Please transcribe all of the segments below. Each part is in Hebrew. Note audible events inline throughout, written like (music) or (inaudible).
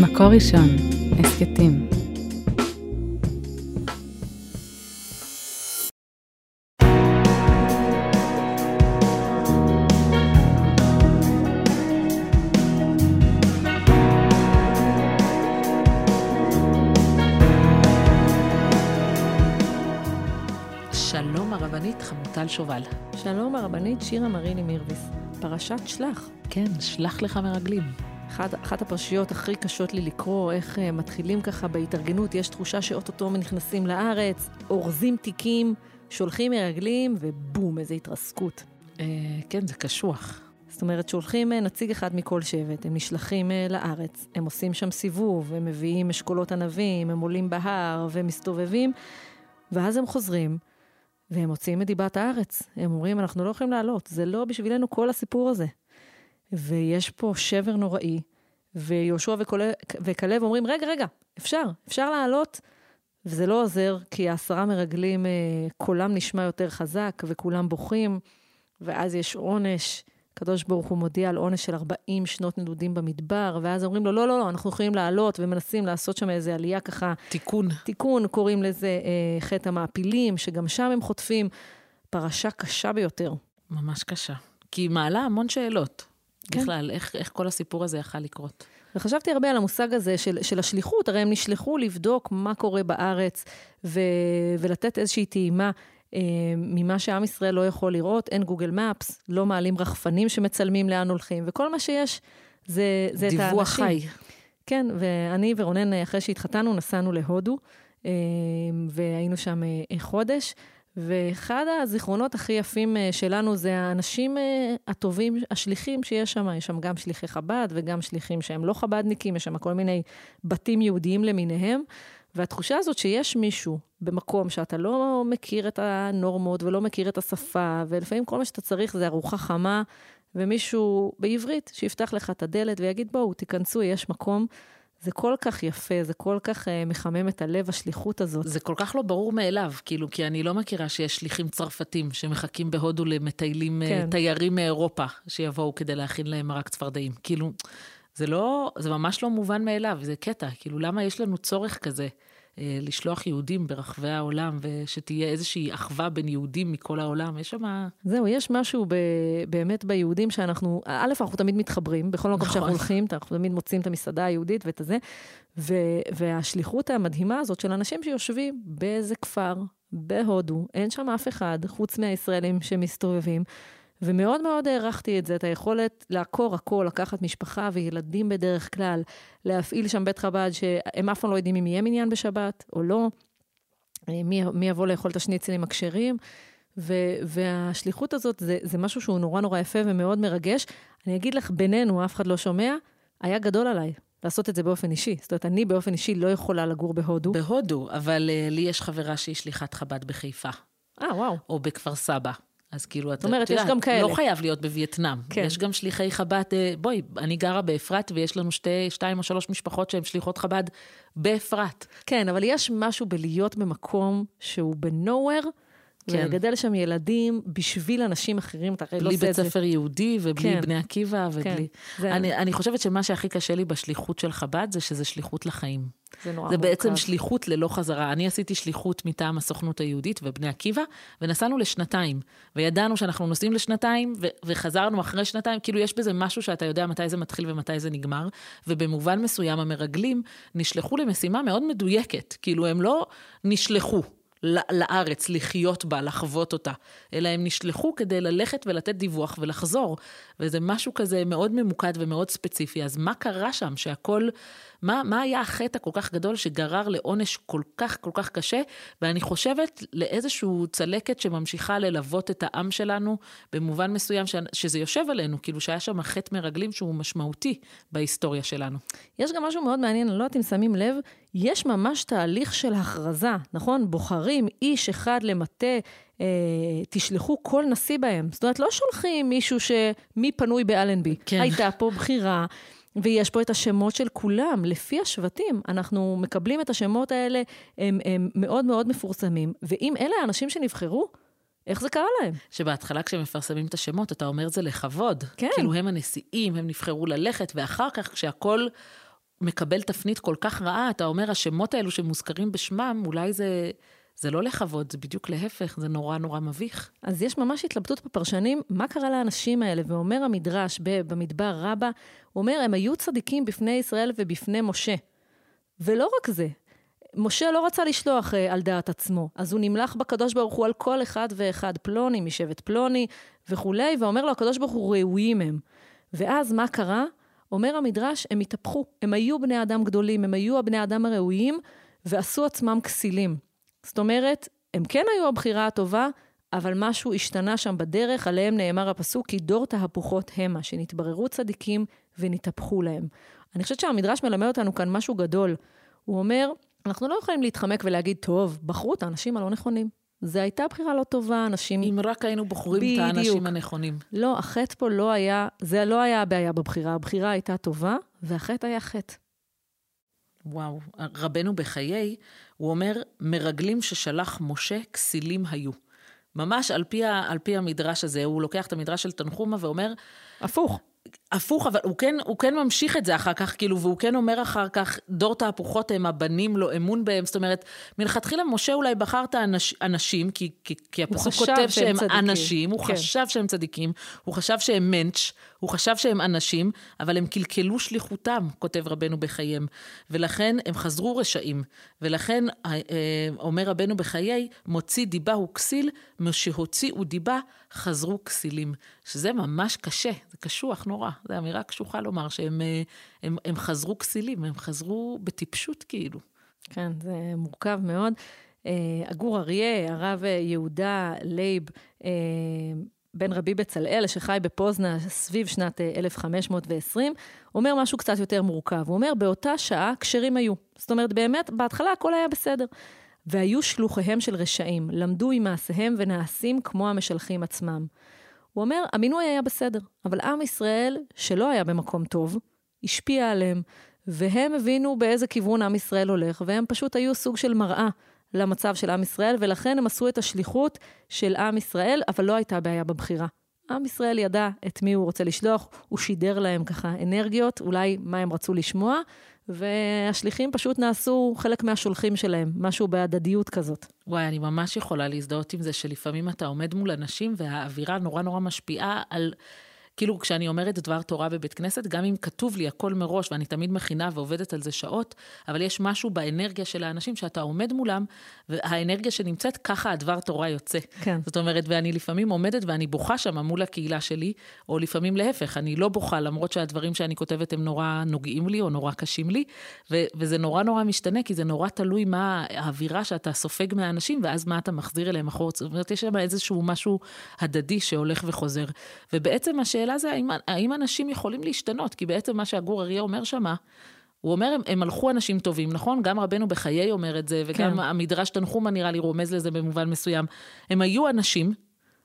מקור ראשון, הסכתים. שלום הרבנית חמוטל שובל. שלום הרבנית שירה מריני מירביס, פרשת שלח. כן, שלח לך מרגלים. אחת, אחת הפרשיות הכי קשות לי לקרוא, איך אה, מתחילים ככה בהתארגנות, יש תחושה שאו-טו-טו נכנסים לארץ, אורזים תיקים, שולחים מרגלים, ובום, איזו התרסקות. אה, כן, זה קשוח. זאת אומרת, שולחים אה, נציג אחד מכל שבט, הם נשלחים אה, לארץ, הם עושים שם סיבוב, הם מביאים אשכולות ענבים, הם עולים בהר ומסתובבים, ואז הם חוזרים. והם מוציאים את דיבת הארץ. הם אומרים, אנחנו לא יכולים לעלות, זה לא בשבילנו כל הסיפור הזה. ויש פה שבר נוראי, ויהושע וכלב אומרים, רגע, רגע, אפשר, אפשר לעלות, וזה לא עוזר, כי העשרה מרגלים, אה, קולם נשמע יותר חזק, וכולם בוכים, ואז יש עונש. הקדוש ברוך הוא מודיע על עונש של 40 שנות נדודים במדבר, ואז אומרים לו, לא, לא, לא, אנחנו יכולים לעלות, ומנסים לעשות שם איזו עלייה ככה. תיקון. תיקון, קוראים לזה אה, חטא המעפילים, שגם שם הם חוטפים. פרשה קשה ביותר. ממש קשה. כי היא מעלה המון שאלות. כן. בכלל, איך, איך כל הסיפור הזה יכל לקרות? וחשבתי הרבה על המושג הזה של, של השליחות, הרי הם נשלחו לבדוק מה קורה בארץ ו, ולתת איזושהי טעימה. אה, ממה שעם ישראל לא יכול לראות, אין גוגל מפס, לא מעלים רחפנים שמצלמים לאן הולכים, וכל מה שיש זה, זה את האנשים. דיווח חי. כן, ואני ורונן, אחרי שהתחתנו, נסענו להודו, אה, והיינו שם אה, חודש, ואחד הזיכרונות הכי יפים שלנו זה האנשים הטובים, השליחים שיש שם. יש שם גם שליחי חב"ד וגם שליחים שהם לא חב"דניקים, יש שם כל מיני בתים יהודיים למיניהם. והתחושה הזאת שיש מישהו במקום שאתה לא מכיר את הנורמות ולא מכיר את השפה, ולפעמים כל מה שאתה צריך זה ארוחה חמה, ומישהו בעברית שיפתח לך את הדלת ויגיד, בואו, תיכנסו, יש מקום. זה כל כך יפה, זה כל כך uh, מחמם את הלב, השליחות הזאת. זה כל כך לא ברור מאליו, כאילו, כי אני לא מכירה שיש שליחים צרפתים שמחכים בהודו למטיילים, כן. uh, תיירים מאירופה, שיבואו כדי להכין להם מרק צפרדעים. כאילו, זה לא, זה ממש לא מובן מאליו, זה קטע, כאילו, למה יש לנו צורך כזה? אה, לשלוח יהודים ברחבי העולם, ושתהיה איזושהי אחווה בין יהודים מכל העולם, יש שם... זהו, יש משהו ב, באמת ביהודים שאנחנו, א', אנחנו תמיד מתחברים, בכל מקום נכון. שאנחנו הולכים, אנחנו תמיד מוצאים את המסעדה היהודית ואת הזה, ו, והשליחות המדהימה הזאת של אנשים שיושבים באיזה כפר, בהודו, אין שם אף אחד, חוץ מהישראלים שמסתובבים. ומאוד מאוד הערכתי את זה, את היכולת לעקור הכל, לקחת משפחה וילדים בדרך כלל, להפעיל שם בית חב"ד, שהם אף פעם לא יודעים אם יהיה מניין בשבת או לא, אה, מי, מי יבוא לאכול את השניצלים הכשרים. ו- והשליחות הזאת זה, זה משהו שהוא נורא נורא יפה ומאוד מרגש. אני אגיד לך, בינינו, אף אחד לא שומע, היה גדול עליי לעשות את זה באופן אישי. זאת אומרת, אני באופן אישי לא יכולה לגור בהודו. בהודו, אבל uh, לי יש חברה שהיא שליחת חב"ד בחיפה. אה, וואו. או בכפר סבא. אז כאילו, את אומרת, יש גם כאלה. לא חייב להיות בווייטנאם. כן. יש גם שליחי חב"ד, אה, בואי, אני גרה באפרת, ויש לנו שתי, שתיים או שלוש משפחות שהן שליחות חב"ד באפרת. כן, אבל יש משהו בלהיות במקום שהוא ב-nowhere, כן. ולגדל שם ילדים בשביל אנשים אחרים, אתה הרי לא עושה את זה. בלי בית ספר יהודי ובלי כן. בני עקיבא ובלי... כן. זה... אני, אני חושבת שמה שהכי קשה לי בשליחות של חב"ד זה שזה שליחות לחיים. זה נורא זה מורכב. בעצם שליחות ללא חזרה. אני עשיתי שליחות מטעם הסוכנות היהודית ובני עקיבא, ונסענו לשנתיים. וידענו שאנחנו נוסעים לשנתיים, ו- וחזרנו אחרי שנתיים, כאילו יש בזה משהו שאתה יודע מתי זה מתחיל ומתי זה נגמר. ובמובן מסוים המרגלים נשלחו למשימה מאוד מדויקת. כאילו הם לא נשלחו. לארץ, לחיות בה, לחוות אותה, אלא הם נשלחו כדי ללכת ולתת דיווח ולחזור. וזה משהו כזה מאוד ממוקד ומאוד ספציפי. אז מה קרה שם שהכל מה, מה היה החטא הכל כך גדול שגרר לעונש כל כך כל כך קשה, ואני חושבת לאיזשהו צלקת שממשיכה ללוות את העם שלנו, במובן מסוים ש, שזה יושב עלינו, כאילו שהיה שם חטא מרגלים שהוא משמעותי בהיסטוריה שלנו. יש גם משהו מאוד מעניין, אני לא יודעת אם שמים לב, יש ממש תהליך של הכרזה, נכון? בוחרים איש אחד למטה. אה, תשלחו כל נשיא בהם. זאת אומרת, לא שולחים מישהו שמי פנוי באלנבי. כן. הייתה פה בחירה, ויש פה את השמות של כולם, לפי השבטים. אנחנו מקבלים את השמות האלה, הם, הם מאוד מאוד מפורסמים. ואם אלה האנשים שנבחרו, איך זה קרה להם? שבהתחלה כשמפרסמים את השמות, אתה אומר זה לכבוד. כן. כאילו הם הנשיאים, הם נבחרו ללכת, ואחר כך כשהכול מקבל תפנית כל כך רעה, אתה אומר, השמות האלו שמוזכרים בשמם, אולי זה, זה לא לכבוד, זה בדיוק להפך, זה נורא נורא מביך. אז יש ממש התלבטות בפרשנים, מה קרה לאנשים האלה? ואומר המדרש במדבר רבה, הוא אומר, הם היו צדיקים בפני ישראל ובפני משה. ולא רק זה, משה לא רצה לשלוח אה, על דעת עצמו, אז הוא נמלך בקדוש ברוך הוא על כל אחד ואחד, פלוני משבט פלוני וכולי, ואומר לו, הקדוש ברוך הוא ראויים הם. ואז מה קרה? אומר המדרש, הם התהפכו. הם היו בני אדם גדולים, הם היו הבני אדם הראויים, ועשו עצמם כסילים. זאת אומרת, הם כן היו הבחירה הטובה, אבל משהו השתנה שם בדרך, עליהם נאמר הפסוק, כי דור תהפוכות המה, שנתבררו צדיקים ונתהפכו להם. אני חושבת שהמדרש מלמד אותנו כאן משהו גדול. הוא אומר, אנחנו לא יכולים להתחמק ולהגיד, טוב, בחרו את האנשים הלא נכונים. זו הייתה בחירה לא טובה, אנשים... אם רק היינו בוחרים בדיוק. את האנשים הנכונים. לא, החטא פה לא היה, זה לא היה הבעיה בבחירה, הבחירה הייתה טובה, והחטא היה חטא. וואו, רבנו בחיי, הוא אומר, מרגלים ששלח משה, כסילים היו. ממש על פי, על פי המדרש הזה, הוא לוקח את המדרש של תנחומה ואומר... הפוך. הפוך, אבל הוא כן, הוא כן ממשיך את זה אחר כך, כאילו, והוא כן אומר אחר כך, דור תהפוכות הם הבנים לו אמון בהם. זאת אומרת, מלכתחילה משה אולי בחר את האנשים, כי, כי, כי הפסוק כותב שהם צדיקים. אנשים, הוא כן. חשב שהם צדיקים, הוא חשב שהם מענטש, הוא חשב שהם אנשים, אבל הם קלקלו שליחותם, כותב רבנו בחיי. ולכן הם חזרו רשעים. ולכן, אה, אה, אומר רבנו בחיי, מוציא דיבה הוא כסיל, משהוציאו דיבה, חזרו כסילים. שזה ממש קשה, זה קשוח נורא. זו אמירה קשוחה לומר שהם אה, הם, הם חזרו כסילים, הם חזרו בטיפשות כאילו. כן, זה מורכב מאוד. הגור אריה, הרב יהודה לייב, בן רבי בצלאל, שחי בפוזנה סביב שנת 1520, אה, אומר משהו קצת יותר מורכב. הוא אומר, באותה שעה כשרים היו. זאת אומרת, באמת, בהתחלה הכל היה בסדר. והיו שלוחיהם של רשעים, למדו עם מעשיהם ונעשים כמו המשלחים עצמם. הוא אומר, המינוי היה בסדר, אבל עם ישראל, שלא היה במקום טוב, השפיע עליהם, והם הבינו באיזה כיוון עם ישראל הולך, והם פשוט היו סוג של מראה למצב של עם ישראל, ולכן הם עשו את השליחות של עם ישראל, אבל לא הייתה בעיה בבחירה. עם ישראל ידע את מי הוא רוצה לשלוח, הוא שידר להם ככה אנרגיות, אולי מה הם רצו לשמוע, והשליחים פשוט נעשו חלק מהשולחים שלהם, משהו בהדדיות כזאת. וואי, אני ממש יכולה להזדהות עם זה שלפעמים אתה עומד מול אנשים והאווירה נורא נורא משפיעה על... כאילו, כשאני אומרת דבר תורה בבית כנסת, גם אם כתוב לי הכל מראש, ואני תמיד מכינה ועובדת על זה שעות, אבל יש משהו באנרגיה של האנשים שאתה עומד מולם, והאנרגיה שנמצאת, ככה הדבר תורה יוצא. כן. זאת אומרת, ואני לפעמים עומדת ואני בוכה שם מול הקהילה שלי, או לפעמים להפך, אני לא בוכה, למרות שהדברים שאני כותבת הם נורא נוגעים לי, או נורא קשים לי, ו- וזה נורא נורא משתנה, כי זה נורא תלוי מה האווירה שאתה סופג מהאנשים, ואז מה אתה מחזיר אליהם אחורה. זאת אומרת, יש שם איזשהו משהו הדדי שהולך וחוזר. ובעצם השאלה... השאלה זה האם, האם אנשים יכולים להשתנות, כי בעצם מה שהגור אריה אומר שמה, הוא אומר, הם, הם הלכו אנשים טובים, נכון? גם רבנו בחיי אומר את זה, וגם כן. המדרש תנחומה נראה לי רומז לזה במובן מסוים. הם היו אנשים,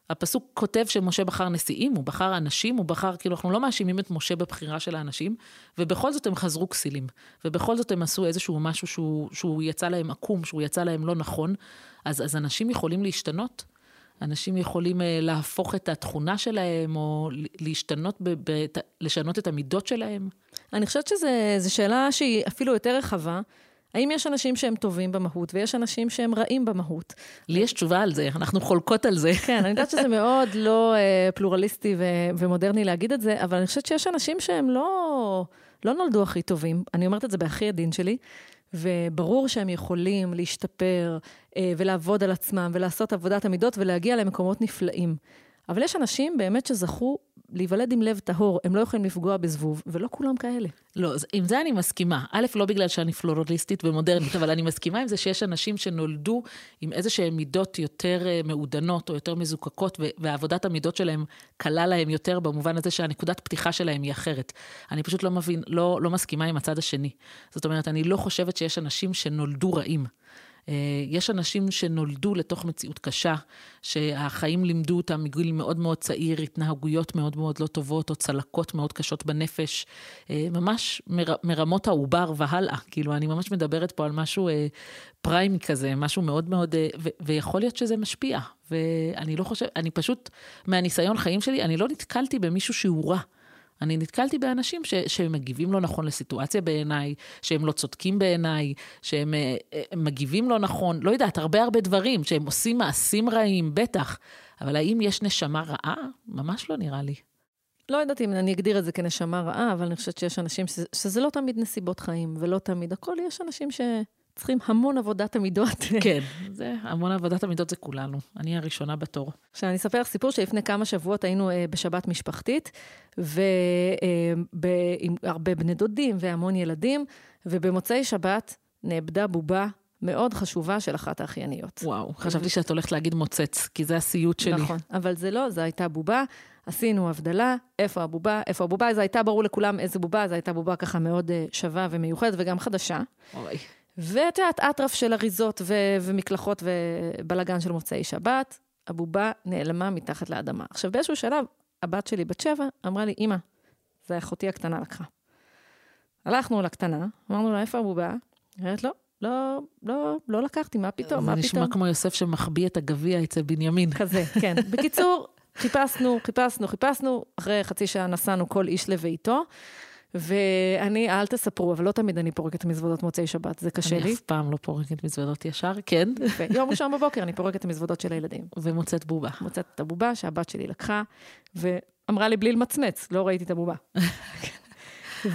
הפסוק כותב שמשה בחר נשיאים, הוא בחר אנשים, הוא בחר, כאילו, אנחנו לא מאשימים את משה בבחירה של האנשים, ובכל זאת הם חזרו כסילים. ובכל זאת הם עשו איזשהו משהו שהוא, שהוא יצא להם עקום, שהוא יצא להם לא נכון. אז, אז אנשים יכולים להשתנות. אנשים יכולים אה, להפוך את התכונה שלהם, או להשתנות, ב, ב, לשנות את המידות שלהם? אני חושבת שזו שאלה שהיא אפילו יותר רחבה. האם יש אנשים שהם טובים במהות, ויש אנשים שהם רעים במהות? לי יש תשובה על זה, אנחנו חולקות על זה. כן, אני יודעת שזה (laughs) מאוד לא uh, פלורליסטי ו- ומודרני להגיד את זה, אבל אני חושבת שיש אנשים שהם לא, לא נולדו הכי טובים. אני אומרת את זה בהכי עדין שלי. וברור שהם יכולים להשתפר אה, ולעבוד על עצמם ולעשות עבודת המידות ולהגיע למקומות נפלאים. אבל יש אנשים באמת שזכו להיוולד עם לב טהור, הם לא יכולים לפגוע בזבוב, ולא כולם כאלה. לא, עם זה אני מסכימה. א', לא בגלל שאני פלורליסטית ומודרנית, אבל אני מסכימה עם זה שיש אנשים שנולדו עם איזה שהן מידות יותר אה, מעודנות או יותר מזוקקות, ועבודת המידות שלהם קלה להם יותר במובן הזה שהנקודת פתיחה שלהם היא אחרת. אני פשוט לא מבין, לא, לא מסכימה עם הצד השני. זאת אומרת, אני לא חושבת שיש אנשים שנולדו רעים. אה, יש אנשים שנולדו לתוך מציאות קשה, שהחיים לימדו אותם מגיל מאוד מאוד צעיר, התנהגויות מאוד מאוד לא טובות, או צלקות מאוד קשות בנפש, אה, ממש מר, מרמות העובר והלאה. כאילו, אני ממש מדברת פה על משהו אה, פריימי כזה, משהו מאוד מאוד, ו, ויכול להיות שזה משפיע. ואני לא חושבת, אני פשוט, מהניסיון חיים שלי, אני לא נתקלתי במישהו שהוא רע. אני נתקלתי באנשים ש, שמגיבים לא נכון לסיטואציה בעיניי, שהם לא צודקים בעיניי, שהם אה, אה, מגיבים לא נכון, לא יודעת, הרבה הרבה דברים, שהם עושים מעשים רעים, בטח. אבל האם יש נשמה רעה? ממש לא נראה לי. לא יודעת אם אני אגדיר את זה כנשמה רעה, אבל אני חושבת שיש אנשים שזה, שזה לא תמיד נסיבות חיים, ולא תמיד הכל, יש אנשים שצריכים המון עבודת המידות. כן, זה, המון עבודת המידות זה כולנו. אני הראשונה בתור. עכשיו, אני אספר לך סיפור שלפני כמה שבועות היינו אה, בשבת משפחתית, ועם אה, הרבה בני דודים והמון ילדים, ובמוצאי שבת נאבדה בובה מאוד חשובה של אחת האחייניות. וואו, חשבתי שאת הולכת להגיד מוצץ, כי זה הסיוט שלי. נכון, אבל זה לא, זו הייתה בובה. עשינו הבדלה, איפה הבובה, איפה הבובה, זה הייתה ברור לכולם איזה בובה, זו הייתה בובה ככה מאוד uh, שווה ומיוחדת וגם חדשה. אוי. ואת יודעת, אטרף של אריזות ו- ומקלחות ובלגן של מוצאי שבת, הבובה נעלמה מתחת לאדמה. עכשיו, באיזשהו שלב, הבת שלי בת שבע אמרה לי, אמא, זה אחותי הקטנה לקחה. הלכנו לקטנה, אמרנו לה, איפה הבובה? היא אומרת, לא, לא, לא, לא לקחתי, מה פתאום, מה פתאום? זה נשמע כמו יוסף שמחביא את הגביע אצל בנימין. כזה, כן. (laughs) בקיצור, חיפשנו, חיפשנו, חיפשנו, אחרי חצי שעה נסענו כל איש לביתו. ואני, אל תספרו, אבל לא תמיד אני פורקת מזוודות מוצאי שבת, זה קשה אני לי. אף פעם לא פורקת מזוודות ישר, כן. יום ראשון בבוקר אני פורקת את המזוודות של הילדים. ומוצאת בובה. מוצאת את הבובה שהבת שלי לקחה, ואמרה לי בלי למצמץ, לא ראיתי את הבובה. (laughs)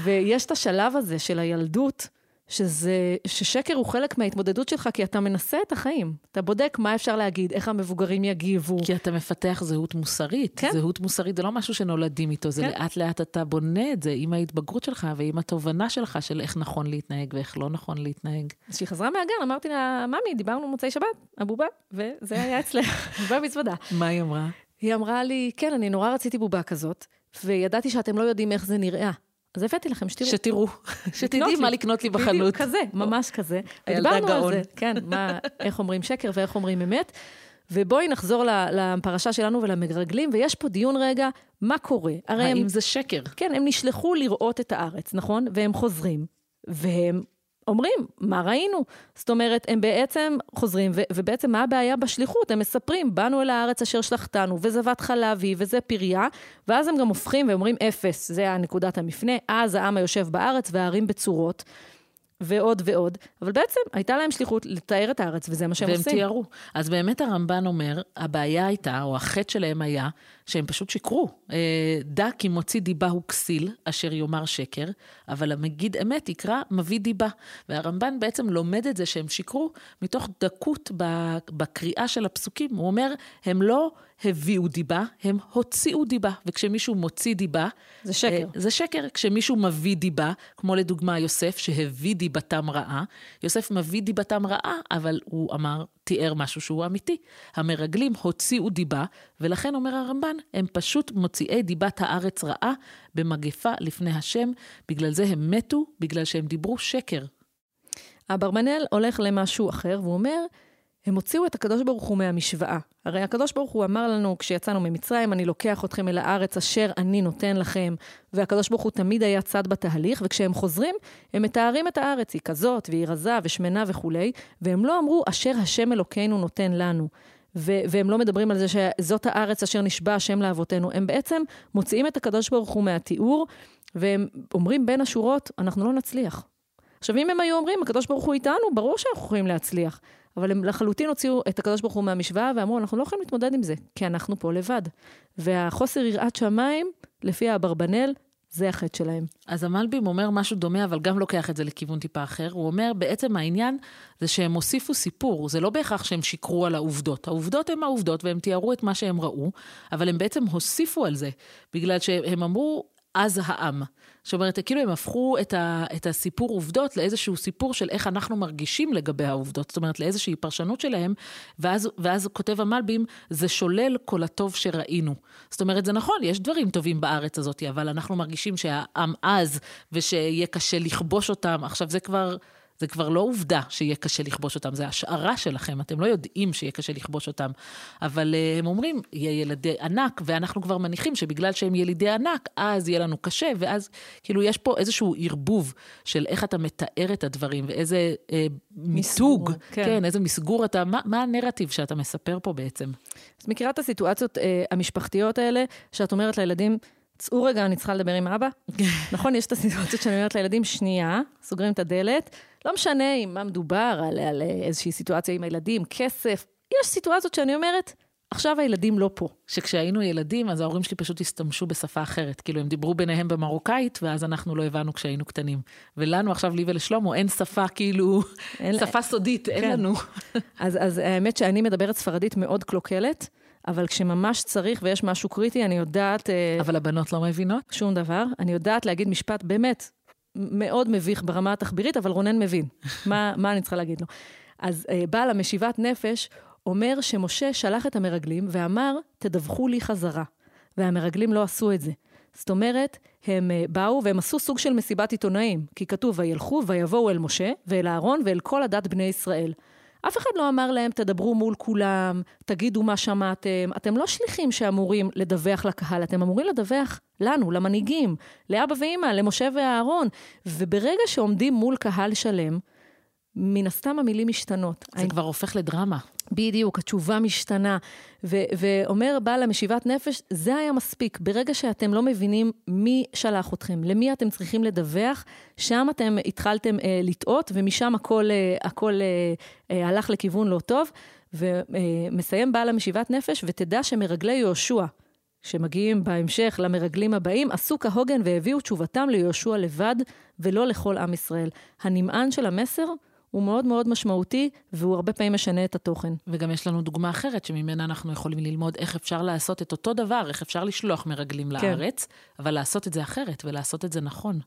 ויש את השלב הזה של הילדות, שזה, ששקר הוא חלק מההתמודדות שלך, כי אתה מנסה את החיים. אתה בודק מה אפשר להגיד, איך המבוגרים יגיבו. כי אתה מפתח זהות מוסרית. כן. זהות מוסרית זה לא משהו שנולדים איתו, זה כן. לאט לאט אתה בונה את זה עם ההתבגרות שלך ועם התובנה שלך של איך נכון להתנהג ואיך לא נכון להתנהג. אז כשהיא חזרה מהגן, אמרתי לה, ממי, דיברנו מוצאי שבת, הבובה, וזה היה אצלך, (laughs) במזוודה. מה היא אמרה? היא אמרה לי, כן, אני נורא רציתי בובה כזאת, וידעתי שאתם לא יודעים איך זה נראה. אז הבאתי לכם, שתראו. שתראו, שתדעי מה לקנות לי בחנות. בדיוק, כזה, ממש כזה. הילדה גאון. כן, מה, איך אומרים שקר ואיך אומרים אמת. ובואי נחזור לפרשה שלנו ולמרגלים, ויש פה דיון רגע, מה קורה? הרי הם, האם זה שקר? כן, הם נשלחו לראות את הארץ, נכון? והם חוזרים, והם אומרים, מה ראינו? זאת אומרת, הם בעצם חוזרים, ו- ובעצם מה הבעיה בשליחות? הם מספרים, באנו אל הארץ אשר שלחתנו, וזבת חלב היא, וזה פריה, ואז הם גם הופכים ואומרים אפס, זה הנקודת המפנה, אז העם היושב בארץ והערים בצורות. ועוד ועוד, אבל בעצם הייתה להם שליחות לתאר את הארץ, וזה מה שהם והם עושים. תיארו. אז באמת הרמב"ן אומר, הבעיה הייתה, או החטא שלהם היה, שהם פשוט שיקרו. אה, דע כי מוציא דיבה הוא כסיל, אשר יאמר שקר, אבל המגיד אמת יקרא מביא דיבה. והרמב"ן בעצם לומד את זה שהם שיקרו מתוך דקות בקריאה של הפסוקים. הוא אומר, הם לא הביאו דיבה, הם הוציאו דיבה. וכשמישהו מוציא דיבה... זה שקר. אה, זה שקר. כשמישהו מביא דיבה, כמו לדוגמה יוסף, שהביא דיבתם רעה, יוסף מביא דיבתם רעה, אבל הוא אמר, תיאר משהו שהוא אמיתי. המרגלים הוציאו דיבה, ולכן אומר הרמב"ן, הם פשוט מוציאי דיבת הארץ רעה במגפה לפני השם, בגלל זה הם מתו, בגלל שהם דיברו שקר. אברבנאל הולך למשהו אחר, והוא אומר, הם הוציאו את הקדוש ברוך הוא מהמשוואה. הרי הקדוש ברוך הוא אמר לנו, כשיצאנו ממצרים, אני לוקח אתכם אל הארץ אשר אני נותן לכם, והקדוש ברוך הוא תמיד היה צד בתהליך, וכשהם חוזרים, הם מתארים את הארץ, היא כזאת, והיא רזה ושמנה וכולי, והם לא אמרו, אשר השם אלוקינו נותן לנו. ו- והם לא מדברים על זה שזאת הארץ אשר נשבע השם לאבותינו. הם בעצם מוציאים את הקדוש ברוך הוא מהתיאור, והם אומרים בין השורות, אנחנו לא נצליח. עכשיו, אם הם היו אומרים, הקדוש ברוך הוא איתנו, ברור שאנחנו יכולים להצליח. אבל הם לחלוטין הוציאו את הקדוש ברוך הוא מהמשוואה ואמרו, אנחנו לא יכולים להתמודד עם זה, כי אנחנו פה לבד. והחוסר יראת שמיים, לפי האברבנאל, זה החטא שלהם. אז המלבים אומר משהו דומה, אבל גם לוקח את זה לכיוון טיפה אחר. הוא אומר, בעצם העניין זה שהם הוסיפו סיפור, זה לא בהכרח שהם שיקרו על העובדות. העובדות הן העובדות, והם תיארו את מה שהם ראו, אבל הם בעצם הוסיפו על זה, בגלל שהם אמרו, אז העם. זאת אומרת, כאילו הם הפכו את, ה, את הסיפור עובדות לאיזשהו סיפור של איך אנחנו מרגישים לגבי העובדות, זאת אומרת, לאיזושהי פרשנות שלהם, ואז, ואז כותב המלבים, זה שולל כל הטוב שראינו. זאת אומרת, זה נכון, יש דברים טובים בארץ הזאת, אבל אנחנו מרגישים שהעם עז, ושיהיה קשה לכבוש אותם. עכשיו, זה כבר... זה כבר לא עובדה שיהיה קשה לכבוש אותם, זה השערה שלכם, אתם לא יודעים שיהיה קשה לכבוש אותם. אבל uh, הם אומרים, יהיה ילדי ענק, ואנחנו כבר מניחים שבגלל שהם ילידי ענק, אז יהיה לנו קשה, ואז כאילו יש פה איזשהו ערבוב של איך אתה מתאר את הדברים, ואיזה uh, מיתוג, כן. כן, איזה מסגור אתה, מה, מה הנרטיב שאתה מספר פה בעצם? אז מכירה את הסיטואציות אה, המשפחתיות האלה, שאת אומרת לילדים, צאו רגע, אני צריכה לדבר עם אבא. (laughs) נכון, יש את הסיטואציות שאני אומרת לילדים, שנייה, סוגרים את הדלת. לא משנה עם מה מדובר, על, על איזושהי סיטואציה עם הילדים, כסף. יש סיטואציות שאני אומרת, עכשיו הילדים לא פה. שכשהיינו ילדים, אז ההורים שלי פשוט השתמשו בשפה אחרת. כאילו, הם דיברו ביניהם במרוקאית, ואז אנחנו לא הבנו כשהיינו קטנים. ולנו עכשיו, לי ולשלמה, אין שפה כאילו, אין שפה סודית, אין כן. לנו. אז, אז האמת שאני מדברת ספרדית מאוד קלוקלת. אבל כשממש צריך ויש משהו קריטי, אני יודעת... אה, אבל הבנות לא מבינות? שום דבר. אני יודעת להגיד משפט באמת מאוד מביך ברמה התחבירית, אבל רונן מבין. (laughs) מה, מה אני צריכה להגיד לו? אז אה, בעל המשיבת נפש אומר שמשה שלח את המרגלים ואמר, תדווחו לי חזרה. והמרגלים לא עשו את זה. זאת אומרת, הם אה, באו והם עשו סוג של מסיבת עיתונאים, כי כתוב, וילכו ויבואו אל משה ואל אהרון ואל כל הדת בני ישראל. אף אחד לא אמר להם, תדברו מול כולם, תגידו מה שמעתם. אתם לא שליחים שאמורים לדווח לקהל, אתם אמורים לדווח לנו, למנהיגים, לאבא ואימא, למשה ואהרון. וברגע שעומדים מול קהל שלם, מן הסתם המילים משתנות. זה אני... כבר הופך לדרמה. בדיוק, התשובה משתנה. ו- ואומר בעל המשיבת נפש, זה היה מספיק. ברגע שאתם לא מבינים מי שלח אתכם, למי אתם צריכים לדווח, שם אתם התחלתם אה, לטעות, ומשם הכל, אה, הכל אה, אה, הלך לכיוון לא טוב. ומסיים בעל המשיבת נפש, ותדע שמרגלי יהושע, שמגיעים בהמשך למרגלים הבאים, עשו כהוגן והביאו תשובתם ליהושע לבד, ולא לכל עם ישראל. הנמען של המסר הוא מאוד מאוד משמעותי, והוא הרבה פעמים משנה את התוכן. וגם יש לנו דוגמה אחרת, שממנה אנחנו יכולים ללמוד איך אפשר לעשות את אותו דבר, איך אפשר לשלוח מרגלים כן. לארץ, אבל לעשות את זה אחרת ולעשות את זה נכון.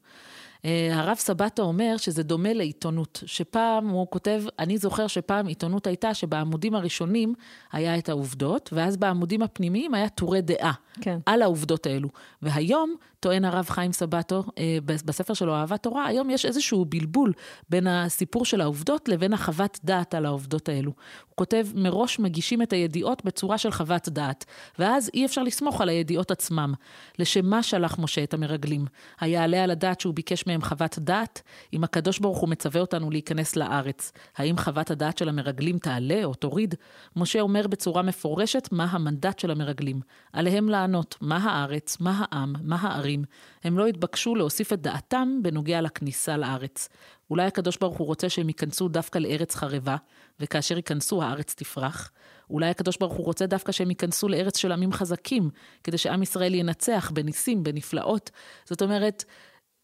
אה, הרב סבתו אומר שזה דומה לעיתונות, שפעם הוא כותב, אני זוכר שפעם עיתונות הייתה שבעמודים הראשונים היה את העובדות, ואז בעמודים הפנימיים היה טורי דעה כן. על העובדות האלו. והיום, טוען הרב חיים סבתו אה, בספר שלו, אהבת תורה, היום יש איזשהו בלבול בין הסיפור של העובדות לבין החוות דעת על העובדות האלו. הוא כותב, מראש מגישים את הידיעות בצורה של חוות דעת, ואז אי אפשר לסמוך על הידיעות עצמם. לשם מה שלח משה את המרגלים? היעלה על הדעת שהוא ביקש מהם חוות דעת? אם הקדוש ברוך הוא מצווה אותנו להיכנס לארץ, האם חוות הדעת של המרגלים תעלה או תוריד? משה אומר בצורה מפורשת מה המנדט של המרגלים. עליהם לענות מה הארץ, מה העם, מה הערים. הם לא התבקשו להוסיף את דעתם בנוגע לכניסה לארץ. אולי הקדוש ברוך הוא רוצה שהם ייכנסו דווקא לארץ חרבה, וכאשר ייכנסו הארץ תפרח. אולי הקדוש ברוך הוא רוצה דווקא שהם ייכנסו לארץ של עמים חזקים, כדי שעם ישראל ינצח בניסים, בנפלאות. זאת אומרת,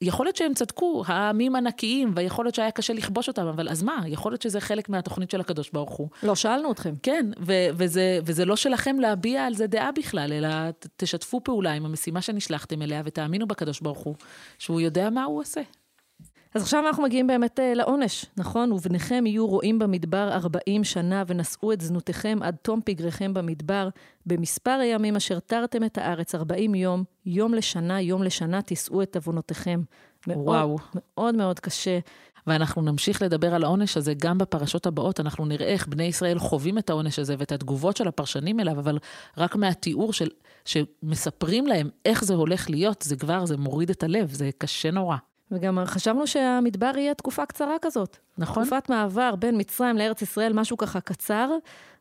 יכול להיות שהם צדקו, העמים ענקיים, ויכול להיות שהיה קשה לכבוש אותם, אבל אז מה? יכול להיות שזה חלק מהתוכנית של הקדוש ברוך הוא. לא שאלנו אתכם. כן, ו- וזה, וזה לא שלכם להביע על זה דעה בכלל, אלא תשתפו פעולה עם המשימה שנשלחתם אליה, ותאמינו בקדוש ברוך הוא, שהוא יודע מה הוא עושה. אז עכשיו אנחנו מגיעים באמת uh, לעונש, נכון? ובניכם יהיו רועים במדבר ארבעים שנה, ונשאו את זנותיכם עד תום פגריכם במדבר. במספר הימים אשר תרתם את הארץ ארבעים יום, יום לשנה, יום לשנה תישאו את עוונותיכם. וואו. מאוד מאוד קשה. ואנחנו נמשיך לדבר על העונש הזה גם בפרשות הבאות. אנחנו נראה איך בני ישראל חווים את העונש הזה ואת התגובות של הפרשנים אליו, אבל רק מהתיאור של, שמספרים להם איך זה הולך להיות, זה כבר, זה מוריד את הלב, זה קשה נורא. וגם חשבנו שהמדבר יהיה תקופה קצרה כזאת. נכון. תקופת מעבר בין מצרים לארץ ישראל, משהו ככה קצר,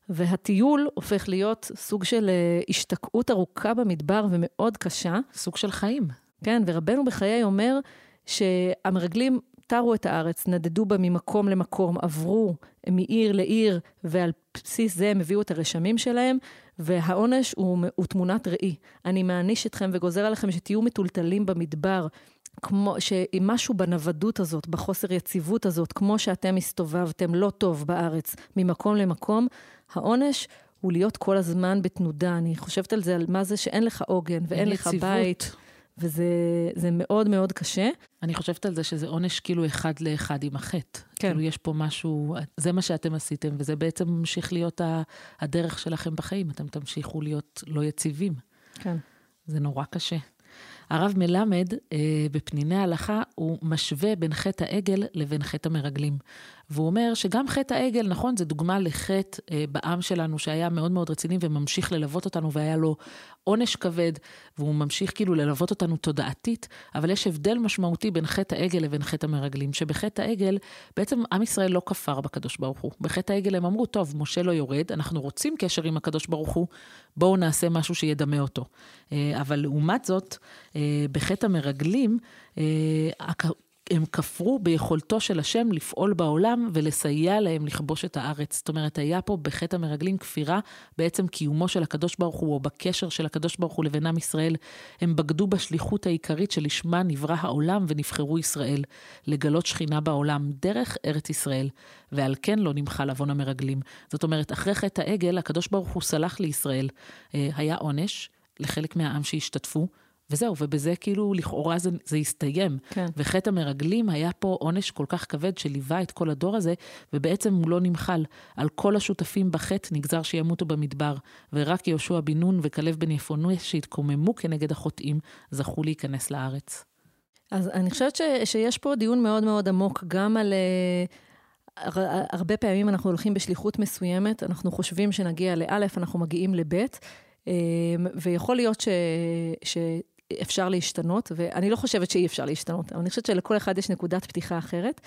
והטיול הופך להיות סוג של אה, השתקעות ארוכה במדבר ומאוד קשה. סוג של חיים. כן, ורבנו בחיי אומר שהמרגלים תרו את הארץ, נדדו בה ממקום למקום, עברו מעיר לעיר, ועל בסיס זה הם הביאו את הרשמים שלהם, והעונש הוא, הוא תמונת ראי. אני מעניש אתכם וגוזר עליכם שתהיו מטולטלים במדבר, כמו, שמשהו בנוודות הזאת, בחוסר יציבות הזאת, כמו שאתם הסתובבתם לא טוב בארץ, ממקום למקום, העונש הוא להיות כל הזמן בתנודה. אני חושבת על זה, על מה זה שאין לך עוגן ואין לך יציבות. בית. וזה מאוד מאוד קשה. אני חושבת על זה שזה עונש כאילו אחד לאחד עם החטא. כן. כאילו יש פה משהו, זה מה שאתם עשיתם, וזה בעצם ממשיך להיות הדרך שלכם בחיים, אתם תמשיכו להיות לא יציבים. כן. זה נורא קשה. הרב מלמד, אה, בפניני ההלכה, הוא משווה בין חטא העגל לבין חטא המרגלים. והוא אומר שגם חטא העגל, נכון, זה דוגמה לחטא אה, בעם שלנו שהיה מאוד מאוד רציני וממשיך ללוות אותנו והיה לו עונש כבד, והוא ממשיך כאילו ללוות אותנו תודעתית, אבל יש הבדל משמעותי בין חטא העגל לבין חטא המרגלים, שבחטא העגל בעצם עם ישראל לא כפר בקדוש ברוך הוא. בחטא העגל הם אמרו, טוב, משה לא יורד, אנחנו רוצים קשר עם הקדוש ברוך הוא, בואו נעשה משהו שידמה אותו. אה, אבל לעומת זאת, בחטא המרגלים, הם כפרו ביכולתו של השם לפעול בעולם ולסייע להם לכבוש את הארץ. זאת אומרת, היה פה בחטא המרגלים כפירה בעצם קיומו של הקדוש ברוך הוא, או בקשר של הקדוש ברוך הוא לבין עם ישראל. הם בגדו בשליחות העיקרית שלשמה נברא העולם ונבחרו ישראל, לגלות שכינה בעולם, דרך ארץ ישראל, ועל כן לא נמחל עוון המרגלים. זאת אומרת, אחרי חטא העגל, הקדוש ברוך הוא סלח לישראל. אה, היה עונש לחלק מהעם שהשתתפו. וזהו, ובזה כאילו לכאורה זה, זה הסתיים. כן. וחטא המרגלים היה פה עונש כל כך כבד שליווה את כל הדור הזה, ובעצם הוא לא נמחל. על כל השותפים בחטא נגזר שימותו במדבר, ורק יהושע בן נון וכלב בן יפונוי שהתקוממו כנגד החוטאים, זכו להיכנס לארץ. אז אני חושבת ש, שיש פה דיון מאוד מאוד עמוק גם על... אה, הרבה פעמים אנחנו הולכים בשליחות מסוימת, אנחנו חושבים שנגיע לאלף, אנחנו מגיעים לבית, אה, ויכול להיות ש, ש, אפשר להשתנות, ואני לא חושבת שאי אפשר להשתנות, אבל אני חושבת שלכל אחד יש נקודת פתיחה אחרת.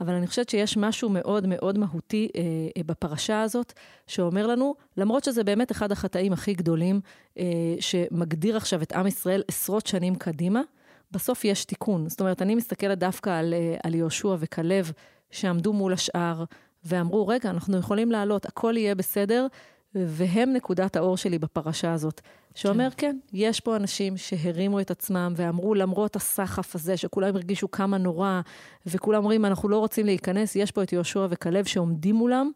אבל אני חושבת שיש משהו מאוד מאוד מהותי אה, אה, בפרשה הזאת, שאומר לנו, למרות שזה באמת אחד החטאים הכי גדולים, אה, שמגדיר עכשיו את עם ישראל עשרות שנים קדימה, בסוף יש תיקון. זאת אומרת, אני מסתכלת דווקא על, אה, על יהושע וכלב, שעמדו מול השאר, ואמרו, רגע, אנחנו יכולים לעלות, הכל יהיה בסדר, והם נקודת האור שלי בפרשה הזאת. שאומר, כן. כן, יש פה אנשים שהרימו את עצמם ואמרו, למרות הסחף הזה, שכולם הרגישו כמה נורא, וכולם אומרים, אנחנו לא רוצים להיכנס, יש פה את יהושע וכלב שעומדים מולם,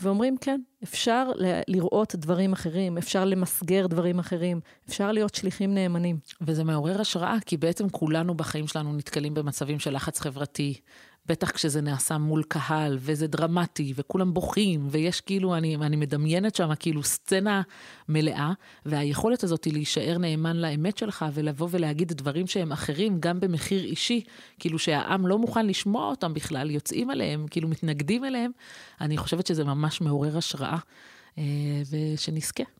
ואומרים, כן, אפשר לראות דברים אחרים, אפשר למסגר דברים אחרים, אפשר להיות שליחים נאמנים. וזה מעורר השראה, כי בעצם כולנו בחיים שלנו נתקלים במצבים של לחץ חברתי, בטח כשזה נעשה מול קהל, וזה דרמטי, וכולם בוכים, ויש כאילו, אני, אני מדמיינת שם כאילו סצנה מלאה, והיכולת הזאת היא להישאר נאמן לאמת שלך, ולבוא ולהגיד דברים שהם אחרים, גם במחיר אישי, כאילו שהעם לא מוכן לשמוע אותם בכלל, יוצאים עליהם, כאילו מתנגדים אליהם, אני חושבת שזה ממש מעורר השראה, אה, ושנזכה.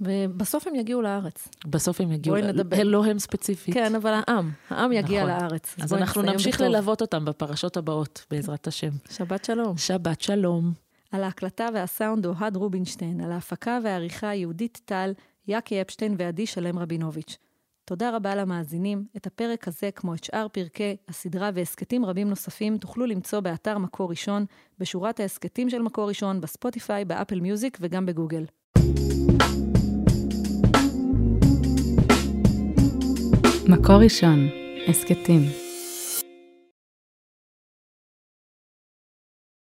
ובסוף הם יגיעו לארץ. בסוף הם יגיעו, לארץ. לא הם ספציפית. כן, אבל העם, העם יגיע נכון. לארץ. אז, אז אנחנו נמשיך בטוב. ללוות אותם בפרשות הבאות, בעזרת השם. שבת שלום. שבת שלום. על ההקלטה והסאונד אוהד רובינשטיין, על ההפקה והעריכה יהודית טל, יאקי אפשטיין ועדי שלם רבינוביץ'. תודה רבה למאזינים. את הפרק הזה, כמו את שאר פרקי הסדרה והסכתים רבים נוספים, תוכלו למצוא באתר מקור ראשון, בשורת ההסכתים של מקור ראשון, בספוטיפיי, באפל מיוזיק וגם בגוגל. מקור ראשון, הסכתים.